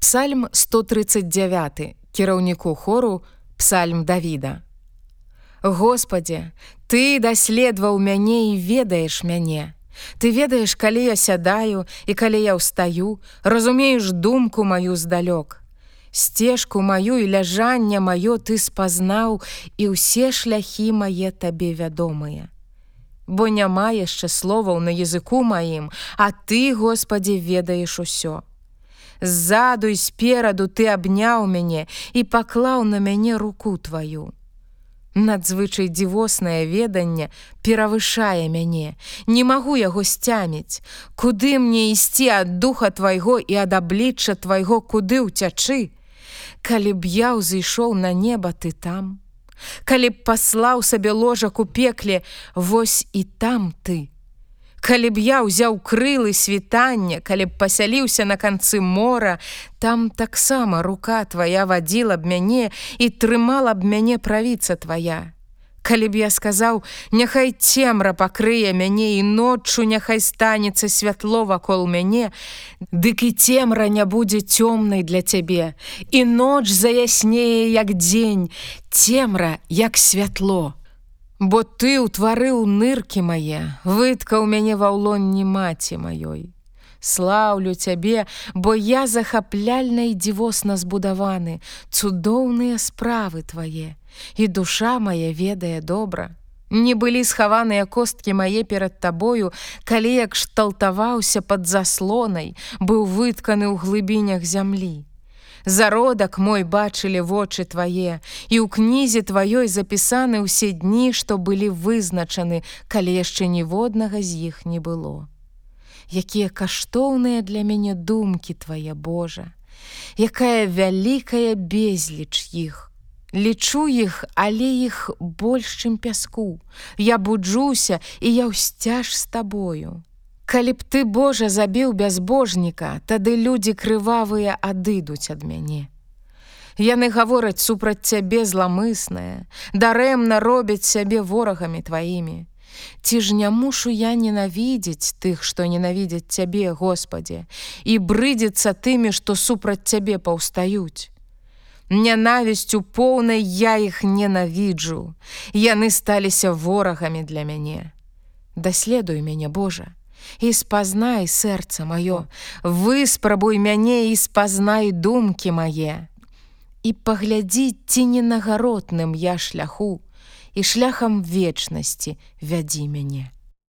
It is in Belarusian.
Псальм 139 кіраўніку хору псальм Давіда. Господе, ты даследаваў мяне і ведаеш мяне. Ты ведаеш, калі я сядаю і калі я ўстаю, разумееш думку маю здалёк. Сцежку маю і ляжанне маё ты спазнаў і ўсе шляхі мае табе вядомыя. Бо няма яшчэ словаў на языку маім, а ты, Господі, ведаеш усё ззаду і спераду ты абняў мяне і паклаў на мяне руку твою. Надзвычай дзівоснае веданне перавышае мяне, не магу яго сцяміць, Куды мне ісці ад духа твайго і ад аблічча твайго куды ўцячы? Калі б я ўзышоў на неба ты там, Калі б паслаў сабе ложак у пекле, вось і там ты. Калі б я ўзяў крылы світання, калі б пасяліўся на канцы мора, там таксама рука твая вадзіла б мяне і трымала б мяне правіца твая. Калі б я сказаў: няхай цемра пакрые мяне і ноччу няхай станецца святло вакол мяне, Дык і цемра не будзе цёмнай для цябе, і ноч заяснее як дзень, цемра як святло. Бо ты ўтварыў ныркі мае, выткаў мяне ва ўлонні маці маёй. Слаўлю цябе, бо я захапляльна і дзівосна збудаваны, цудоўныя справы твае, і душа моя ведае добра. Не былі схаваныя косткі мае перад табою, калі як шталтаваўся пад заслонай, быў вытканы ў глыбінях зямлі. Зародак мой бачылі вочы твае, і ў кнізе тваёй запісаны ўсе дні, што былі вызначаны, калі яшчэ ніводнага з іх не было. Якія каштоўныя для мяне думкі твае Божа, якая вялікая безліч іх. Лічу іх, але іх больш, чым пяску. Я буджуся і я ўсцяж з табою. Калі б ты Божа забіў бязбожніка, тады людзі крывавыя адыдуць ад мяне. Яны гавораць супраць цябе зламыснае, дарэмна робяць сябе ворагамі тваімі. Ці ж не мушу я ненавідзець тых, што ненавідзяць цябе, Господе, і брыдзецца тымі, што супраць цябе паўстаюць. Нянавісцю поўнай я іх ненавіджу. Яны сталіся ворагамі для мяне. Даследуй мяне Божа і спазнай сэрца маё, выспрабуй мяне і спазнай думкі мае. І паглядзі ці ненагародным я шляху і шляхам вечнасці вядзі мяне.